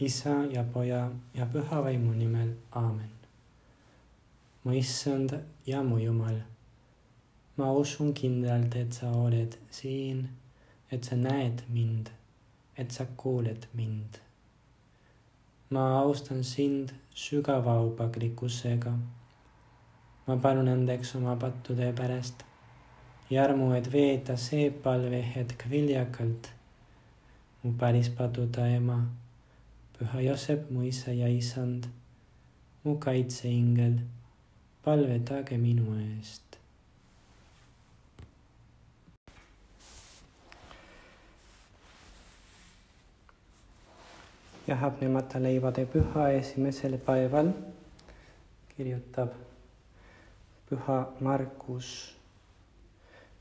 isa ja poja ja püha vaimu nimel, aamen. mu issand ja mu Jumal, ma usun kindlalt, et sa oled siin, et sa näed mind, et sa kuuled mind. ma austan sind sügava aupaklikkusega. ma palun andeks oma pattude pärast ja armu, et veeta see palvehetk viljakalt. mu päris paduda ema püha Joosep, mu isa ja isand, mu kaitseingel, palvetage minu eest. ja hapnemata leivade püha esimesel päeval kirjutab püha Markus.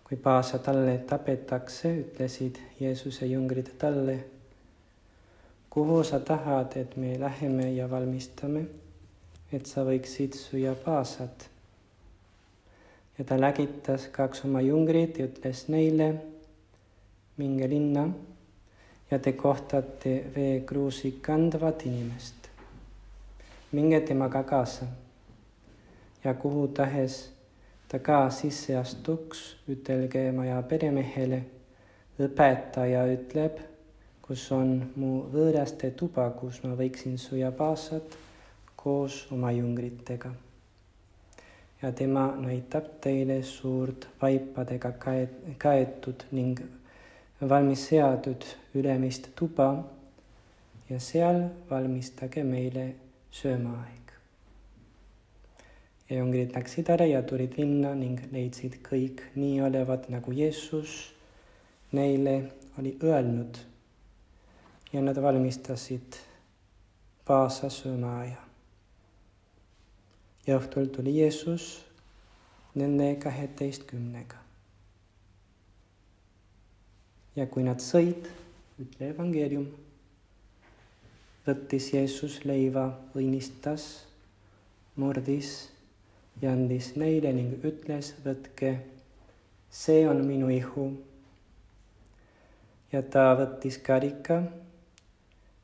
kui paasa talle tapetakse, ütlesid Jeesuse jüngrid talle kuhu sa tahad, et me läheme ja valmistame, et sa võiksid süüa paasat. ja ta lägitas kaks oma jüngrit ja ütles neile, minge linna ja te kohtate veekruusi kandvat inimest. minge temaga kaasa ja kuhu tahes ta ka sisse astuks, ütelge maja peremehele, õpetaja ütleb kus on mu võõraste tuba, kus ma võiksin süüa paasat koos oma jüngritega. ja tema näitab teile suurt vaipadega kaetud ning valmis seatud ülemist tuba ja seal valmistage meile söömaaeg. ja jüngrid läksid ära ja tulid linna ning leidsid kõik nii olevat, nagu Jeesus neile oli öelnud ja nad valmistasid paasa söömaaia. ja õhtul tuli Jeesus nende kaheteistkümnega. ja kui nad sõid, ütle evangeelium, võttis Jeesus leiva, õnnistas, murdis ja andis neile ning ütles, võtke, see on minu ihu. ja ta võttis karika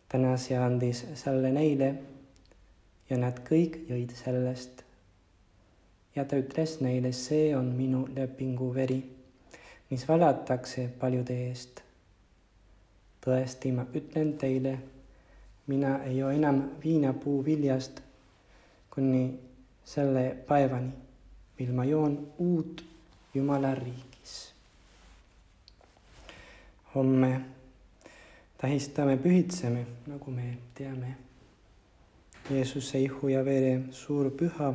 tänas ja andis selle neile ja nad kõik jõid sellest. ja ta ütles neile, see on minu lepingu veri, mis valatakse paljude eest. tõesti, ma ütlen teile, mina ei joo enam viinapuu viljast kuni selle päevani, mil ma joon uut Jumala riigis. homme tähistame, pühitseme, nagu me teame. Jeesuse ihu ja vere suur püha.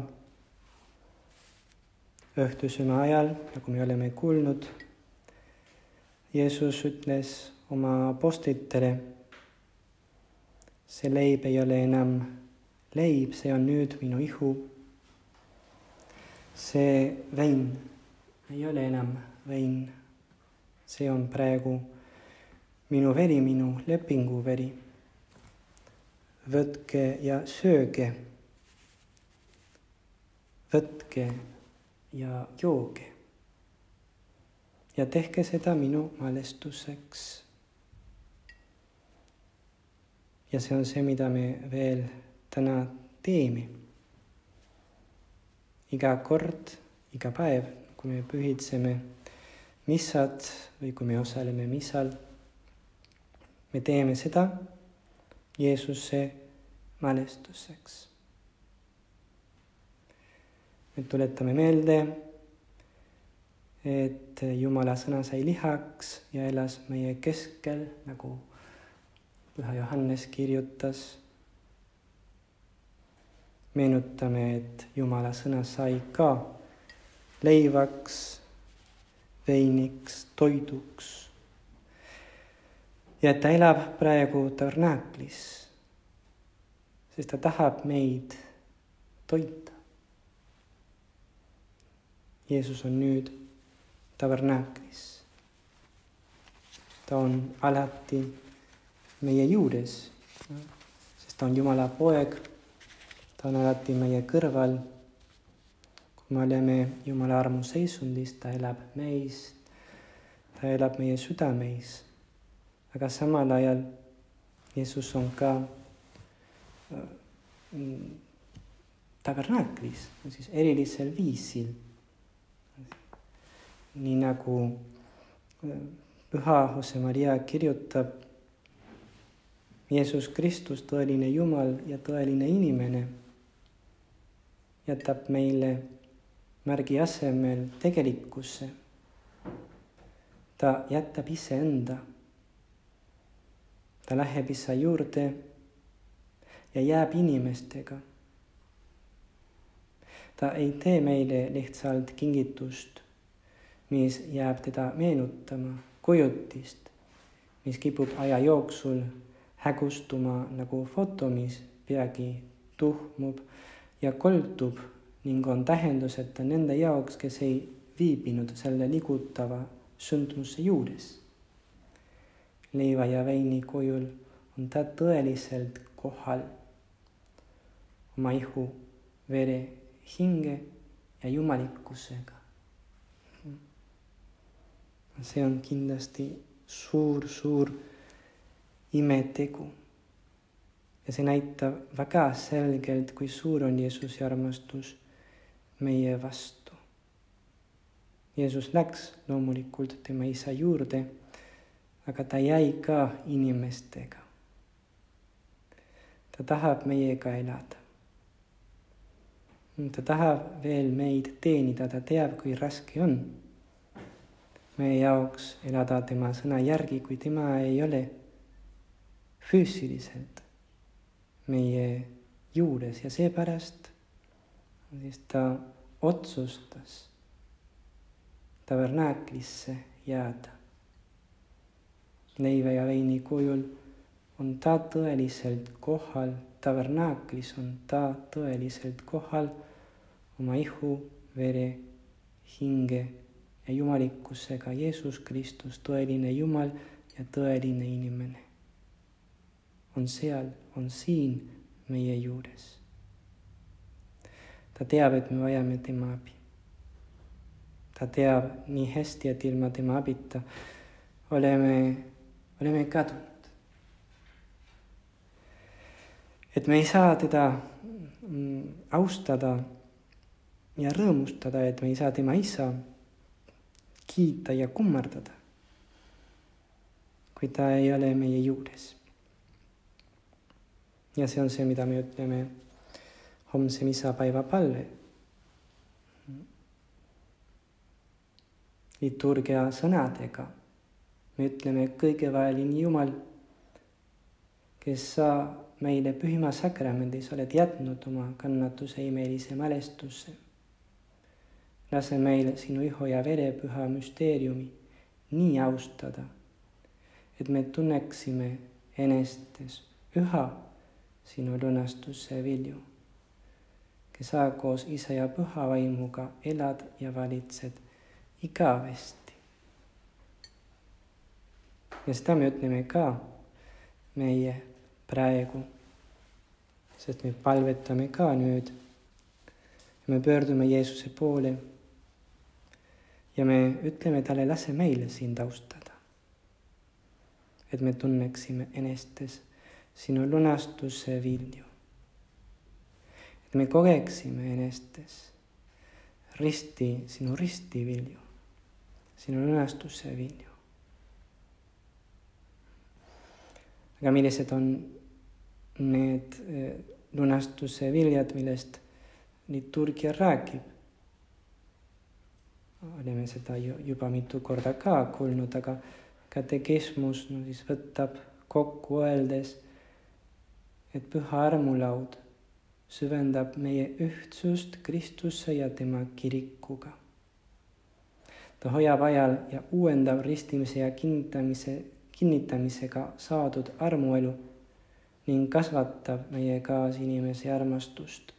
õhtusööma ajal, nagu me oleme kuulnud, Jeesus ütles oma apostlitele, see leib ei ole enam leib, see on nüüd minu ihu. see vein ei ole enam vein, see on praegu minu veri, minu lepingu veri. võtke ja sööge. võtke ja jooge. ja tehke seda minu mälestuseks. ja see on see, mida me veel täna teeme. iga kord, iga päev, kui me pühitseme missad või kui me osaleme missal me teeme seda Jeesuse mälestuseks. me tuletame meelde, et Jumala sõna sai lihaks ja elas meie keskel, nagu Püha Johannes kirjutas. meenutame, et Jumala sõna sai ka leivaks, veiniks, toiduks ja et ta elab praegu tabernaaklis, sest ta tahab meid toita. Jeesus on nüüd tabernaaklis. ta on alati meie juures, sest ta on Jumala poeg. ta on alati meie kõrval. kui me oleme Jumala armuseisundis, ta elab meis, ta elab meie südameis aga samal ajal Jeesus on ka tabernaklis, siis erilisel viisil. nii nagu püha Jose Maria kirjutab, Jeesus Kristus, tõeline Jumal ja tõeline inimene, jätab meile märgi asemel tegelikkusse. ta jätab iseenda. Ta läheb isa juurde ja jääb inimestega ta ei tee meile lihtsalt kingitust, mis jääb teda meenutama, kujutist, mis kipub aja jooksul hägustuma nagu foto, mis peagi tuhmub ja koldub ning on tähenduseta nende jaoks, kes ei viibinud selle liigutava sündmuse juures. Leiva ja veini kujul on ta tõeliselt kohal oma ihu, vere hinge ja jumalikkusega. see on kindlasti suur-suur imetegu. ja see näitab väga selgelt, kui suur on Jeesuse armastus meie vastu. Jeesus läks loomulikult tema isa juurde, aga ta jäi ka inimestega. ta tahab meiega elada ta tahab veel meid teenida, ta teab, kui raske on meie jaoks elada tema sõna järgi, kui tema ei ole füüsiliselt meie juures ja seepärast siis ta otsustas tabernaaklisse jääda. Leiva ja veini kujul on ta tõeliselt kohal, tabernaaklis on ta tõeliselt kohal oma ihu, vere, hinge ja jumalikkusega Jeesus Kristus, tõeline Jumal ja tõeline inimene. on seal, on siin meie juures. ta teab, et me vajame tema abi. ta teab nii hästi, et ilma tema abita oleme, oleme kadunud. et me ei saa teda mm, austada ja rõõmustada, et me ei saa tema isa kiita ja kummardada, kui ta ei ole meie juures. ja see on see, mida me ütleme homse misapäeva palve. liturgia sõnadega me ütleme kõigevaheline Jumal, kes sa meile pühima sakramendis oled jätnud oma kannatuse imelise mälestusse lase meil sinu ihu ja verepüha müsteeriumi nii austada, et me tunneksime enestes üha sinu lõõnastuse vilju, kes sa koos isa ja püha vaimuga elad ja valitsed igavesti. Ja seda me ütleme ka meie praegu, sest me palvetame ka nüüd. me pöördume Jeesuse poole ja me ütleme talle, lase meile sind austada. et me tunneksime enestes sinu lunastuse vilju. et me kogeksime enestes risti, sinu risti vilju, sinu lunastuse vilju. Aga millised on need eh, lunastuse viljad, millest liturgia räägib? oleme seda ju juba mitu korda ka kuulnud, aga katekismus no siis võtab kokku öeldes, et püha armulaud süvendab meie ühtsust Kristuse ja tema kirikuga. ta hoiab ajal ja uuendab ristimise ja kinnitamise, kinnitamisega saadud armuelu ning kasvatab meie kaasinimese armastust.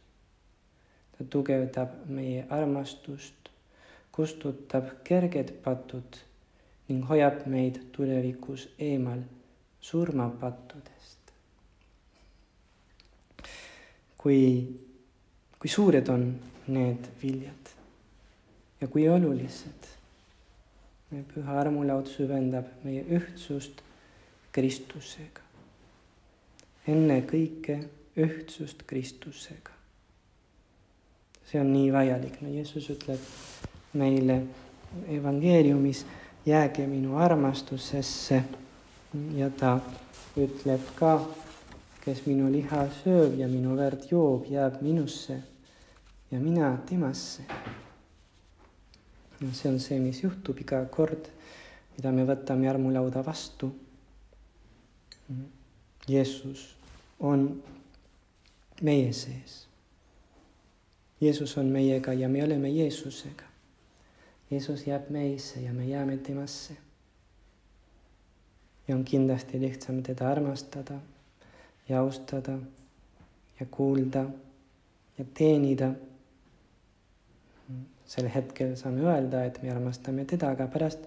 ta tugevdab meie armastust kustutab kerged patud ning hoiab meid tulevikus eemal surmapattudest. kui, kui suured on need viljad ja kui olulised. Meie püha armulaud süvendab meie ühtsust Kristusega. ennekõike ühtsust Kristusega. see on nii vajalik, no Jeesus ütleb meile evangeeliumis, jääge minu armastusesse ja ta ütleb ka, kes minu liha sööb ja minu verd joob, jääb minusse ja mina temasse. No see on see, mis juhtub iga kord, mida me võtame armulauda vastu. Jeesus on meie sees. Jeesus on meiega ja me oleme Jeesusega. Jeesus jääb meisse ja me jääme temasse. ja on kindlasti lihtsam teda armastada ja austada ja kuulda ja teenida. Sel hetkel saame öelda, et me armastame teda, aga pärast,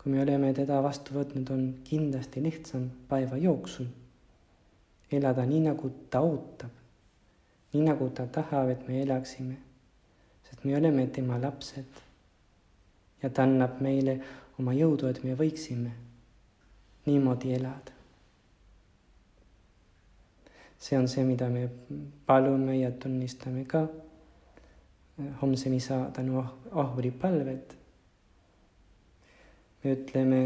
kui me oleme teda vastu võtnud, on kindlasti lihtsam päeva jooksul elada nii, nagu ta ootab, nii nagu ta tahab, et me elaksime, sest me oleme tema lapsed ja ta annab meile oma jõudu, et me võiksime niimoodi elada. see on see, mida me palume ja tunnistame ka homse misa tänu ohvripalved. me ütleme,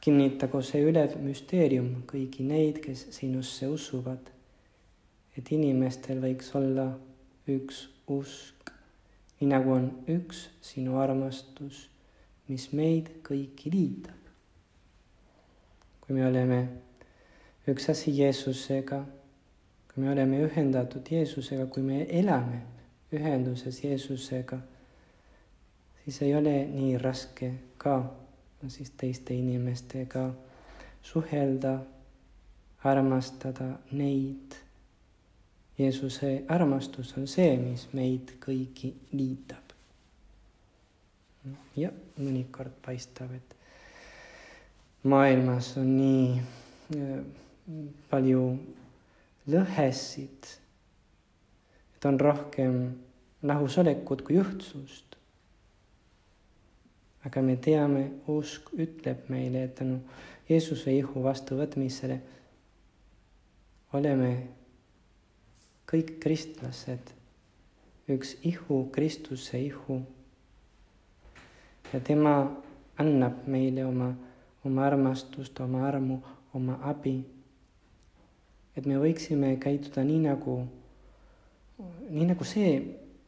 kinnitagu see ülev müsteerium kõigi neid, kes sinusse usuvad, et inimestel võiks olla üks usk nii nagu on üks sinu armastus, mis meid kõiki liidab. kui me oleme üks asi Jeesusega, kui me oleme ühendatud Jeesusega, kui me elame ühenduses Jeesusega, siis ei ole nii raske ka no siis teiste inimestega suhelda, armastada neid Jeesuse armastus on see, mis meid kõiki liitab. ja mõnikord paistab, et maailmas on nii äh, palju lõhesid, et on rohkem lahusolekut kui ühtsust. aga me teame, usk ütleb meile, tänu Jeesuse ihu vastuvõtmisele oleme kõik kristlased, üks ihu, Kristuse ihu. ja tema annab meile oma, oma armastust, oma armu, oma abi. et me võiksime käituda nii nagu, nii nagu see,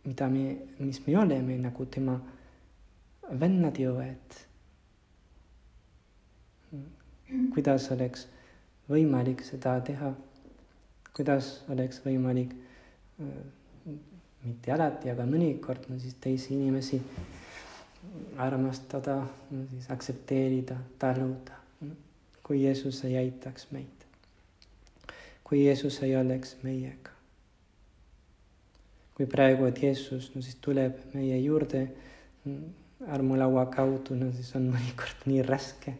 mida me, mis me oleme, nagu tema vennad ja õed. kuidas oleks võimalik seda teha kuidas oleks võimalik äh, mitte alati, aga mõnikord no siis teisi inimesi armastada, no siis aktsepteerida, taluda, kui Jeesus ei aitaks meid. kui Jeesus ei oleks meiega. Kui praegu, et Jeesus no siis tuleb meie juurde armulaua kaudu, no siis on mõnikord nii raske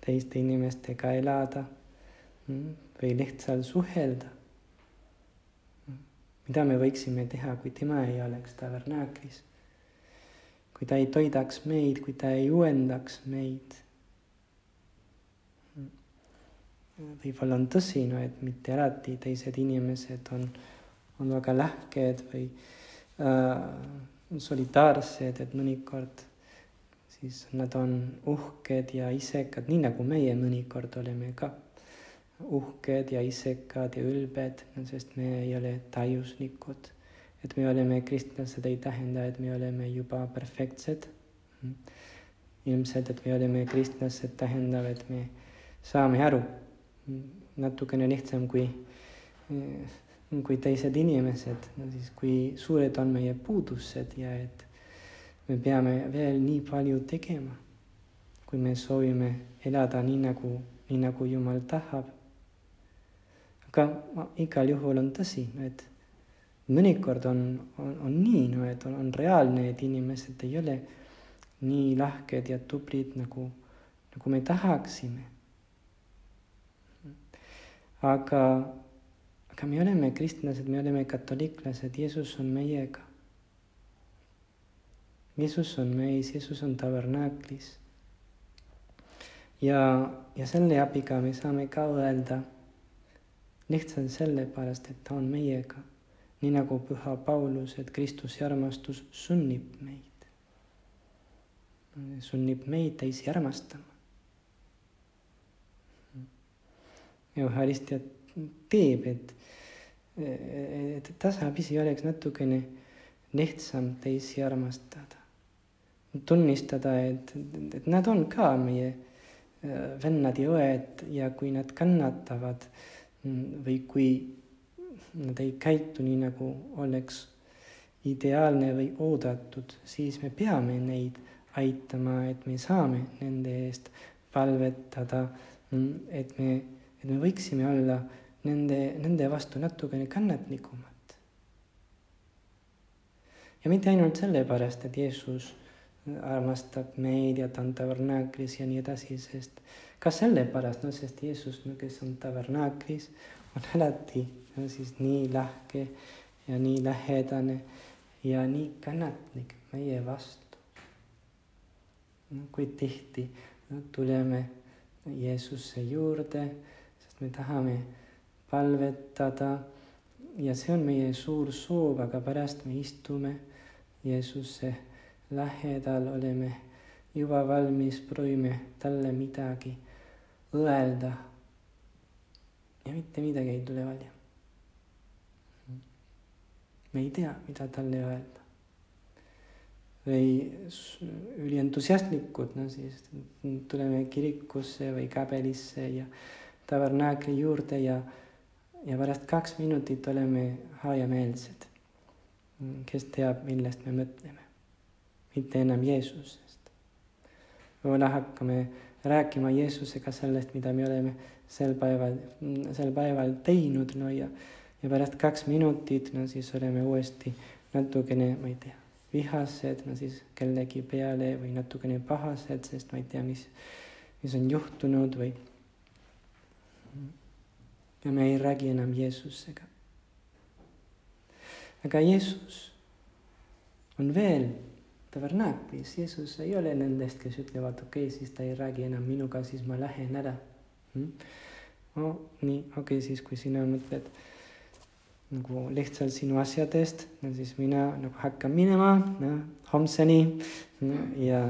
teiste inimestega elada või lihtsalt suhelda. mida me võiksime teha, kui tema ei oleks tabernaaklis? kui ta ei toidaks meid, kui ta ei uuendaks meid. võib-olla on tõsi, no et mitte alati teised inimesed on, on väga lahked või äh, solidaarsed, et mõnikord siis nad on uhked ja isekad, nii nagu meie mõnikord oleme ka uhked ja isekad ja ülbed, sest me ei ole täiuslikud. et me oleme kristlased, ei tähenda, et me oleme juba perfektsed. ilmselt, et me oleme kristlased, tähendab, et me saame aru natukene lihtsam kui, kui teised inimesed, no siis kui suured on meie puudused ja et me peame veel nii palju tegema, kui me soovime elada nii nagu, nii nagu Jumal tahab aga igal juhul on tõsi, et mõnikord on, on, on nii, no et on, on reaalne, et inimesed ei ole nii lahked ja tublid, nagu, nagu me tahaksime. aga, aga me oleme kristlased, me oleme katoliiklased, Jeesus on meiega. Jeesus on meis, Jeesus on tabernaaklis. ja, ja selle abiga me saame ka öelda lihtsalt sellepärast, et ta on meiega. nii nagu püha Paulus, et Kristuse armastus sunnib meid. sunnib meid teisi armastama. Euharistia teeb, et, et tasapisi oleks natukene lihtsam teisi armastada. tunnistada, et, et nad on ka meie äh, vennad ja õed ja kui nad kannatavad mm, või kui nad ei käitu nii, nagu oleks ideaalne või oodatud, siis me peame neid aitama, et me saame nende eest palvetada, mm, et me, et me võiksime olla nende, nende vastu natukene kannatlikumad ja mitte ainult sellepärast, et Jeesus armastab meid ja ta on tabernaaklis ja nii edasi, sest ka sellepärast, no sest Jeesus, no kes on tabernaaklis, on alati no siis nii lahke ja nii lähedane ja nii kannatlik meie vastu no,. kui tihti no, tuleme Jeesuse juurde, sest me tahame palvetada ja see on meie suur soov, aga pärast me istume Jeesuse lähedal oleme juba valmis, proovime talle midagi öelda. ja mitte midagi ei tule välja. me ei tea, mida talle öelda. või ülientusiastlikud, no siis tuleme kirikusse või kabelisse ja tabernaakli juurde ja, ja pärast kaks minutit oleme hajameelsed kes teab, millest me mõtleme, mitte enam Jeesusest. võib-olla hakkame rääkima Jeesusega sellest, mida me oleme sel päeval, sel päeval teinud, no ja, ja pärast kaks minutit, no siis oleme uuesti natukene, ma ei tea, vihased, no siis kellegi peale või natukene pahased, sest ma ei tea, mis, mis on juhtunud või. Ja me ei räägi enam Jeesusega aga Jeesus on veel tabernaaklis, Jeesus ei ole nendest, kes ütlevad, okei okay,, siis ta ei räägi enam minuga, siis ma lähen ära hmm?. no nii, okei okay,, siis kui sina mõtled nagu lihtsalt sinu asjadest, no siis mina nagu hakkan minema no, homseni no, ja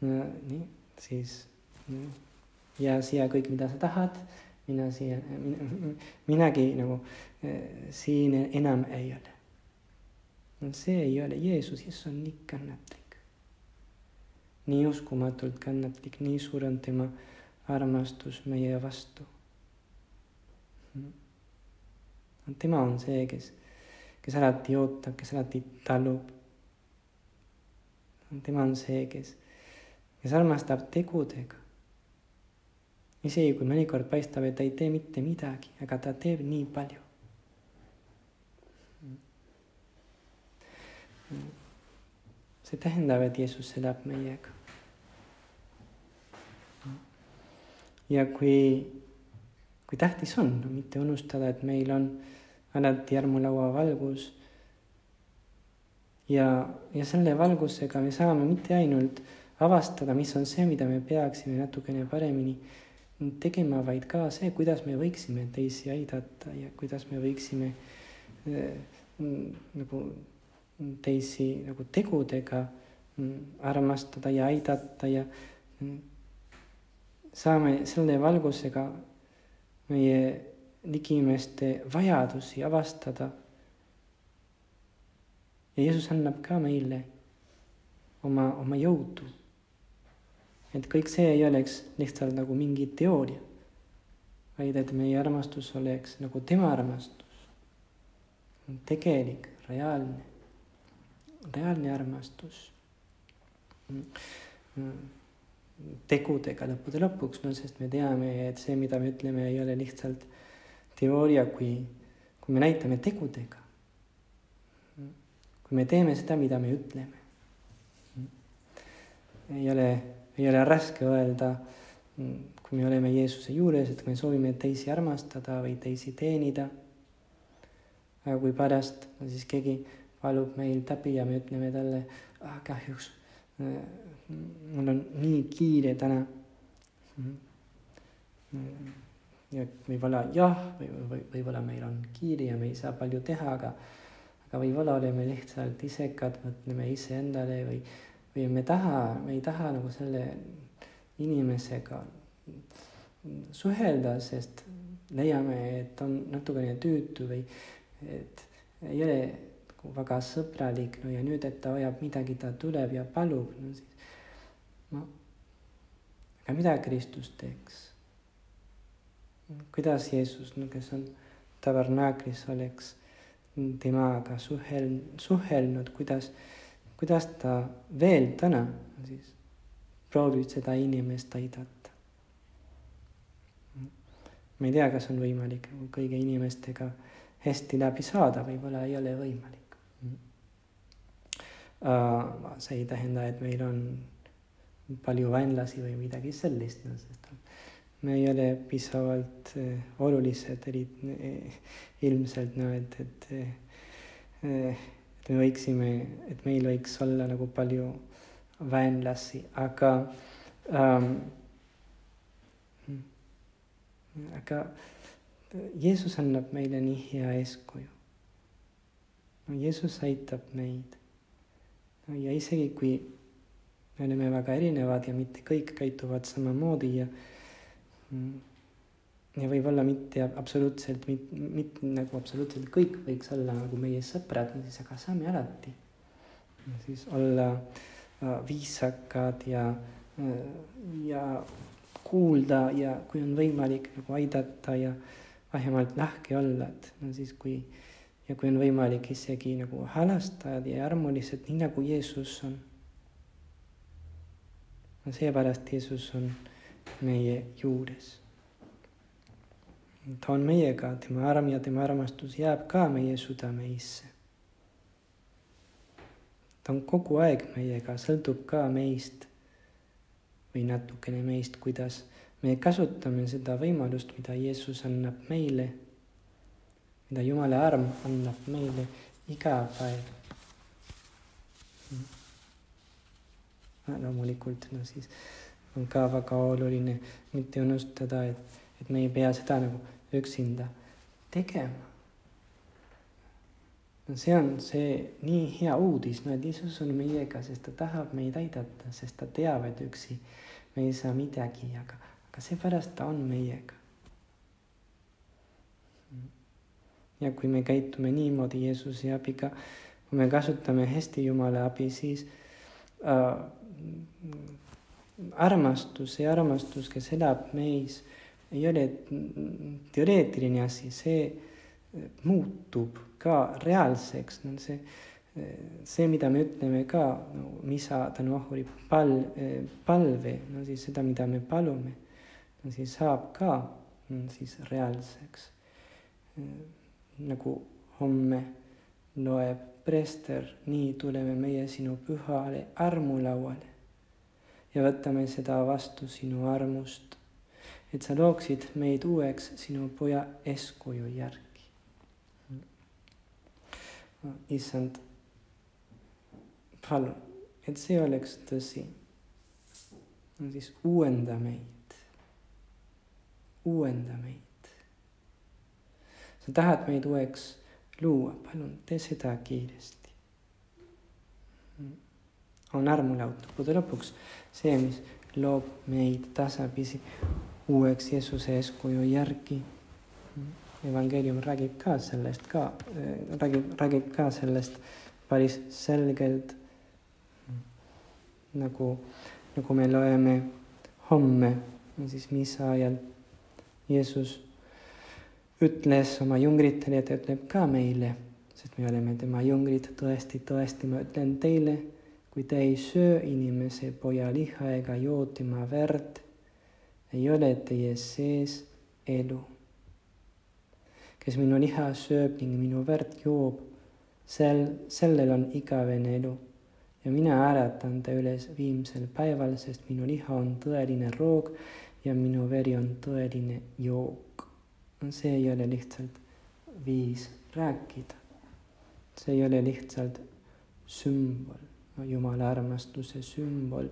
no, nii, siis no, ja siia kõik, mida sa tahad, mina siia mina,, minagi nagu äh, siin enam ei ole see ei ole Jeesus, Jeesus on nii kannatlik. nii uskumatult kannatlik, nii suur on tema armastus meie vastu. tema on see, kes, kes alati ootab, kes alati talub. tema on see, kes, kes armastab tegudega. Isegi kui mõnikord paistab, et ta ei tee mitte midagi, aga ta teeb nii palju. see tähendab, et Jeesus elab meiega. ja kui, kui tähtis on no, mitte unustada, et meil on alati armulaua valgus. ja, ja selle valgusega me saame mitte ainult avastada, mis on see, mida me peaksime natukene paremini tegema, vaid ka see, kuidas me võiksime teisi aidata ja kuidas me võiksime äh, nagu teisi nagu tegudega mm, armastada ja aidata ja mm, saame selle valgusega meie ligimeste vajadusi avastada. ja Jeesus annab ka meile oma, oma jõudu. Et kõik see ei oleks lihtsalt nagu mingi teooria, vaid et meie armastus oleks nagu tema armastus, tegelik, reaalne reaalne armastus tegudega lõppude lõpuks, no sest me teame, et see, mida me ütleme, ei ole lihtsalt teooria, kui, kui me näitame tegudega. kui me teeme seda, mida me ütleme. ei ole, ei ole raske öelda, kui me oleme Jeesuse juures, et me soovime teisi armastada või teisi teenida. aga kui pärast siis keegi valub meil täbi ja me ütleme talle ah,, kahjuks mul on nii kiire täna. ja võib-olla jah, või, või võib-olla meil on kiire ja me ei saa palju teha, aga aga võib-olla oleme lihtsalt isekad, mõtleme iseendale või, või me taha, me ei taha nagu selle inimesega suhelda, sest leiame, et on natukene tüütu või et ei ole nagu väga sõbralik, no ja nüüd, et ta vajab midagi, ta tuleb ja palub, no siis ma, aga mida Kristus teeks? kuidas Jeesus, no kes on tabernaaklis, oleks temaga suhel-, suhelnud, kuidas, kuidas ta veel täna siis proovib seda inimest aidata. ma ei tea, kas on võimalik kõigi inimestega hästi läbi saada, võib-olla ei ole võimalik uh,. see ei tähenda, et meil on palju vaenlasi või midagi sellist no,, sest me ei ole piisavalt äh, olulised, eriti äh, ilmselt no et, et äh, et me võiksime, et meil võiks olla nagu palju vaenlasi, aga ähm, aga Jeesus annab meile nii hea eeskuju. no Jeesus aitab meid no,. ja isegi kui me oleme väga erinevad ja mitte kõik käituvad samamoodi ja Mm. Ja võib-olla mitte absoluutselt, mitte, mitte nagu absoluutselt kõik võiks olla nagu meie sõbrad, siis aga saame alati siis olla äh, viisakad ja äh,, ja kuulda ja kui on võimalik nagu aidata ja vähemalt lahke olla, et no siis kui ja kui on võimalik isegi nagu halastajad ja armulised, nii nagu Jeesus on. no seepärast Jeesus on meie juures. Ta on meiega, tema arm ja tema armastus jääb ka meie südameisse. ta on kogu aeg meiega, sõltub ka meist või natukene meist, kuidas me kasutame seda võimalust, mida Jeesus annab meile, mida Jumala arm annab meile iga päev. loomulikult, no siis on ka väga oluline mitte unustada, et, et me ei pea seda nagu üksinda tegema. no see on see nii hea uudis, no et Jeesus on meiega, sest ta tahab meid aidata, sest ta teab, et üksi me ei saa midagi, aga, aga seepärast ta on meiega. ja kui me käitume niimoodi Jeesuse abiga, kui me kasutame hästi Jumala abi, siis äh, armastus, see armastus, kes elab meis, ei ole teoreetiline asi, see muutub ka reaalseks, no see, see, mida me ütleme ka no, misa tänu ohvri pal-, palve, no siis seda, mida me palume, no siis saab ka no, siis reaalseks. nagu homme loeb preester, nii tuleme meie sinu pühale armulauale ja võtame seda vastu sinu armust, et sa looksid meid uueks sinu poja eeskuju järgi. issand, palun, et see oleks tõsi. siis uuenda meid, uuenda meid. sa tahad meid uueks luua, palun tee seda kiiresti on armulaud lõppude lõpuks see, mis loob meid tasapisi uueks Jeesuse eeskuju järgi. evangeelium räägib ka sellest ka, räägib, räägib ka sellest päris selgelt. nagu, nagu me loeme homme, siis missa ajal Jeesus ütles oma jüngritele ja ta ütleb ka meile, sest me oleme tema jüngrid, tõesti, tõesti, ma ütlen teile kui te ei söö inimese poja liha ega joo tema verd, ei ole teie sees elu. kes minu liha sööb ning minu verd joob, sel, sellel on igavene elu ja mina äratan ta üles viimsel päeval, sest minu liha on tõeline roog ja minu veri on tõeline jook. see ei ole lihtsalt viis rääkida. see ei ole lihtsalt sümbol Jumala armastuse sümbol.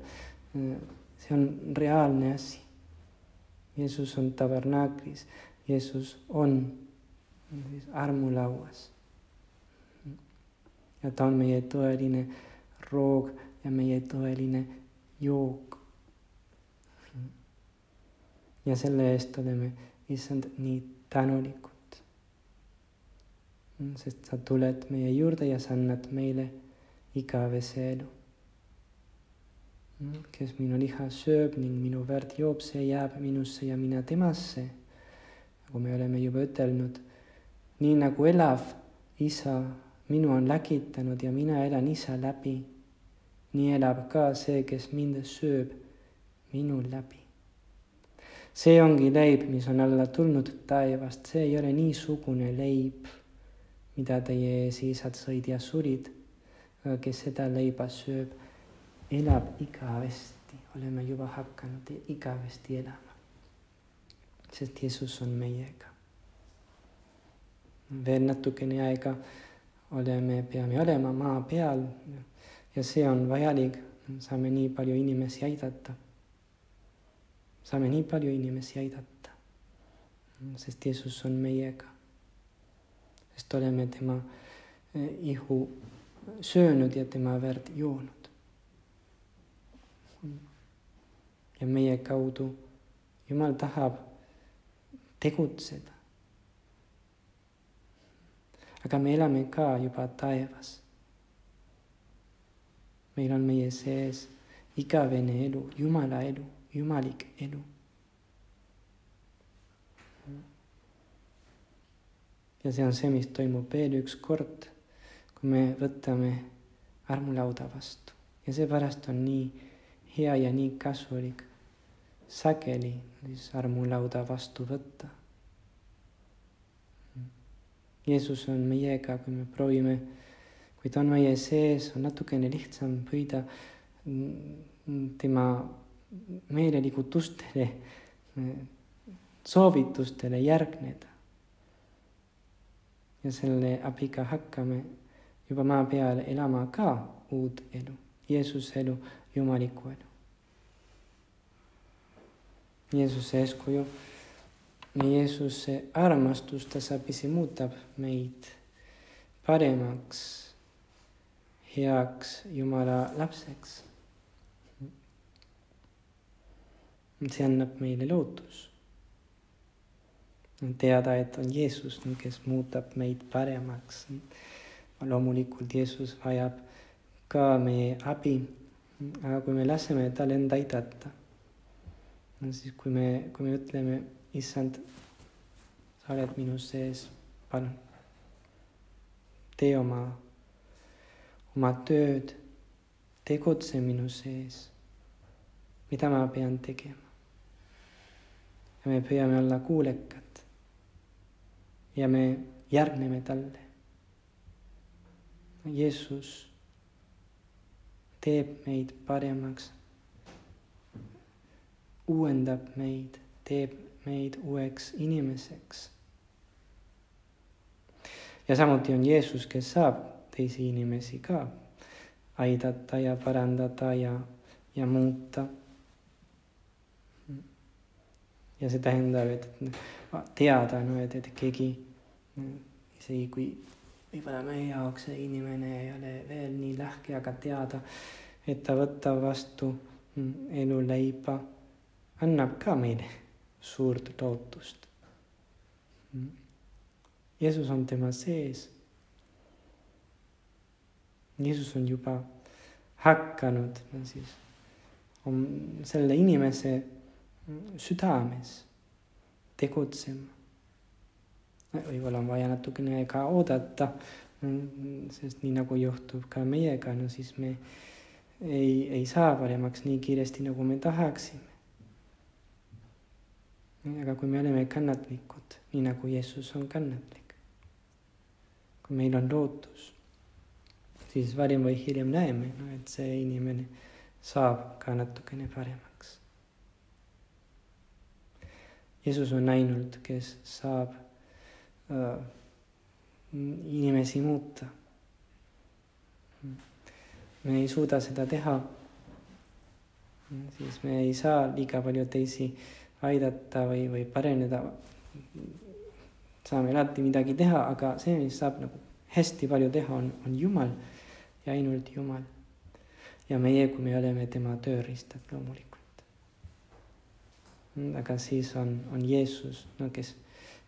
see on reaalne asi. Jeesus on tabernaaklis, Jeesus on armulauas. ja ta on meie tõeline roog ja meie tõeline jook. ja selle eest oleme, issand, nii tänulikud. sest sa tuled meie juurde ja sa annad meile igavese elu. Kes minu liha sööb ning minu verd joob, see jääb minusse ja mina temasse. nagu me oleme juba ütelnud, nii nagu elav isa minu on läkitanud ja mina elan isa läbi nii elab ka see, kes mind sööb minu läbi. see ongi leib, mis on alla tulnud taevast, see ei ole niisugune leib, mida teie eesisad sõid ja surid, kes seda leiba sööb, elab igavesti, oleme juba hakanud igavesti elama. sest Jeesus on meiega. veel natukene aega oleme, peame olema maa peal ja see on vajalik, saame nii palju inimesi aidata. saame nii palju inimesi aidata, sest Jeesus on meiega. sest oleme tema ihu söönud ja tema verd joonud. Ja meie kaudu Jumal tahab tegutseda. aga me elame ka juba taevas meil on meie sees igavene elu, Jumala elu, jumalik elu. ja see on see, mis toimub veel üks kord, kui me võtame armulauda vastu ja seepärast on nii hea ja nii kasulik sageli siis armulauda vastu võtta. Jeesus on meiega, kui me proovime kui ta on meie sees, on natukene lihtsam püüda tema meelelikutustele, soovitustele järgneda. ja selle abiga hakkame juba maa peal elama ka uut elu, Jeesuse elu, jumaliku elu. Jeesuse eeskuju, Jeesuse armastus tasapisi muudab meid paremaks heaks Jumala lapseks. see annab meile lootus. teada, et on Jeesus, kes muudab meid paremaks. loomulikult Jeesus vajab ka meie abi, aga kui me laseme tal end aidata, siis kui me, kui me ütleme, issand, sa oled minu sees, palun tee oma oma tööd, tegutse minu sees. mida ma pean tegema? ja me püüame olla kuulekad. ja me järgneme talle. Jeesus teeb meid paremaks, uuendab meid, teeb meid uueks inimeseks. ja samuti on Jeesus, kes saab teisi inimesi ka aidata ja parandada ja, ja muuta. ja see tähendab, et teada, no et, et keegi isegi kui võib-olla meie jaoks see inimene ei ole veel nii lahke, aga teada, et ta võtab vastu eluleiba, annab ka meile suurt lootust. Jeesus on tema sees Jeesus on juba hakanud no siis on selle inimese südames tegutsema. võib-olla on vaja natukene ka oodata, sest nii nagu juhtub ka meiega, no siis me ei, ei saa paremaks nii kiiresti, nagu me tahaksime. Aga kui me oleme kannatlikud, nii nagu Jeesus on kannatlik, kui meil on lootus siis varem või hiljem näeme no,, et see inimene saab ka natukene paremaks. Jeesus on ainult, kes saab äh, inimesi muuta. me ei suuda seda teha, siis me ei saa liiga palju teisi aidata või, või pareneda, saame alati midagi teha, aga see, mis saab nagu hästi palju teha, on, on Jumal ja ainult Jumal. ja meie, kui me oleme tema tööriistad loomulikult. aga siis on, on Jeesus, no kes,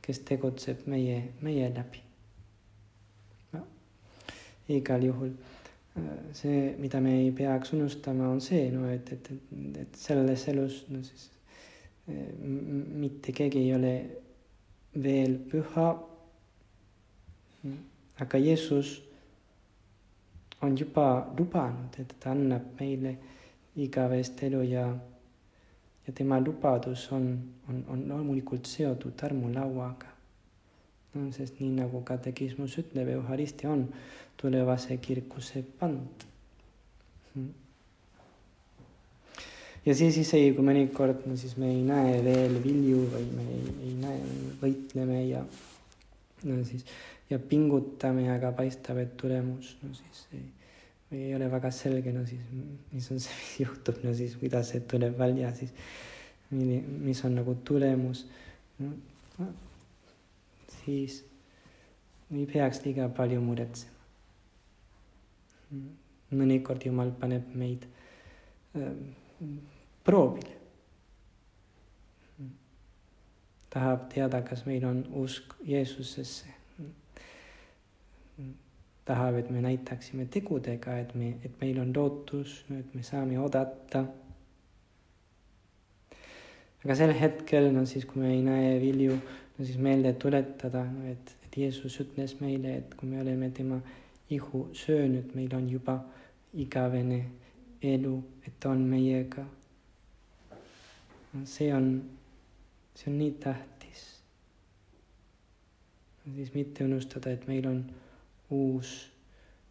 kes tegutseb meie, meie läbi no,. igal juhul see, mida me ei peaks unustama, on see, no et, et, et, et selles elus, no siis mitte keegi ei ole veel püha. aga Jeesus on juba lubanud, et ta annab meile igavest elu ja, ja tema lubadus on, on, on loomulikult seotud armulauaga no,. sest nii nagu katekismus ütleb, Euharistia on tulevase kirkuse pant. Hmm. Ja siis isegi kui mõnikord, no siis me ei näe veel vilju või me ei, ei näe, võitleme ja no siis ja pingutame, aga paistab, et tulemus, no siis ei, või ei ole väga selge, no siis mis on see, mis juhtub, no siis kuidas see tuleb välja, siis mis on nagu tulemus no,. No, siis ei peaks liiga palju muretsema. mõnikord Jumal paneb meid äh, proovile. tahab teada, kas meil on usk Jeesusesse. tahab, et me näitaksime tegudega, et me, et meil on lootus, et me saame oodata. aga sel hetkel, no siis, kui me ei näe vilju no siis meelde tuletada, et, et Jeesus ütles meile, et kui me oleme tema ihu söönud, meil on juba igavene elu, et on meiega. See on, see on nii tähtis. siis mitte unustada, et meil on uus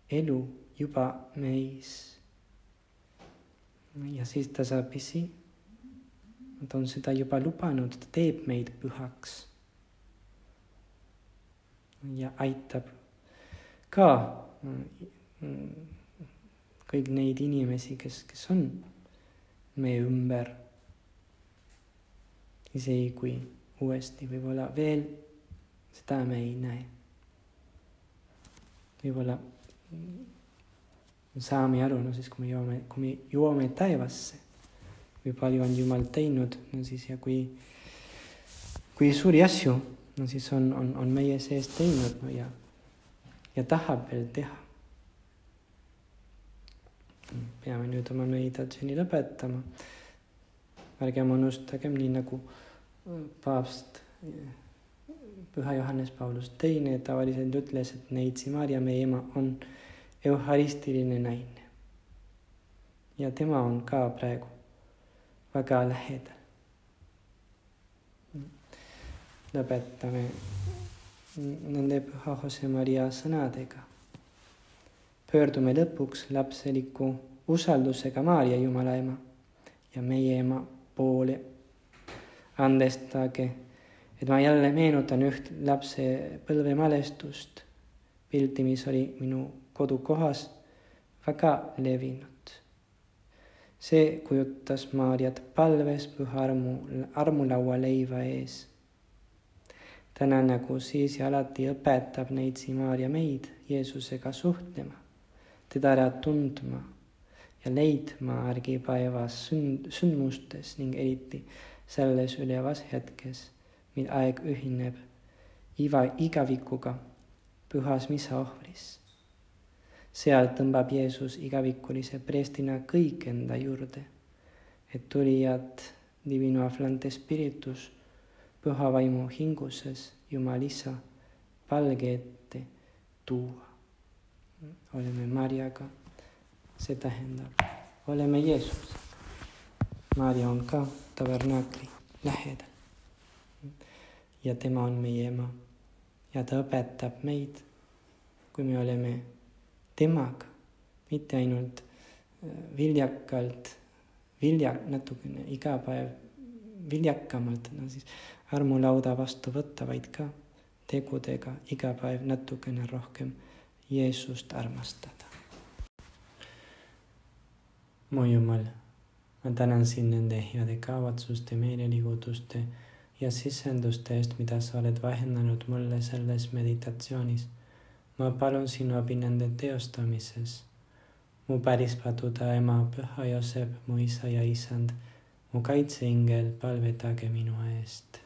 elu juba meis. ja siis tasapisi, ta on seda juba lubanud, ta teeb meid pühaks ja aitab ka kõik neid inimesi, kes, kes on meie ümber. Isegi kui uuesti võib-olla veel seda me ei näe. võib-olla saame aru, no siis kui me jõuame, kui me jõuame taevasse, kui palju on Jumal teinud, no siis ja kui, kui suuri asju no siis on, on, on meie sees teinud no ja, ja tahab veel teha. peame nüüd oma meditatsiooni lõpetama. Ärgem unustagem, nii nagu paavst Püha Johannes Paulus teine tavaliselt ütles, et neitsi Maarja, meie ema, on euharistiline naine. ja tema on ka praegu väga lähedal lõpetame nende Püha Jose Maria sõnadega. pöördume lõpuks lapseliku usaldusega Maarja Jumala ema ja meie ema poole. andestage, et ma jälle meenutan üht lapsepõlvemälestust, pilti, mis oli minu kodukohas väga levinud. see kujutas Maarjat palves püha armu, armulaua leiva ees täna nagu siis ja alati õpetab neid Simaria meid Jeesusega suhtlema, teda ära tundma ja leidma argipäevas sünd, sündmustes ning eriti selles ülevas hetkes, mil aeg ühineb iva, igavikuga pühas misaohvris. seal tõmbab Jeesus igavikulise preestina kõik enda juurde, et tulijad divino afflante spiritus püha vaimu hinguses Jumal Isa palge ette tuua. oleme Marjaga, see tähendab, oleme Jeesus. Maarja on ka tabernaakli lähedal. ja tema on meie ema ja ta õpetab meid, kui me oleme temaga, mitte ainult äh, viljakalt, vilja natukene iga päev viljakamalt, no siis armulauda vastu võtta, vaid ka tegudega iga päev natukene rohkem Jeesust armastada. Mu Jumal, ma tänan sind nende heade kavatsuste, meeleliigutuste ja sisenduste eest, mida sa oled vahendanud mulle selles meditatsioonis. ma palun sinu abi nende teostamises. mu päris paduda ema, püha Joosep, mu isa ja isand, mu kaitseingel, palvetage minu eest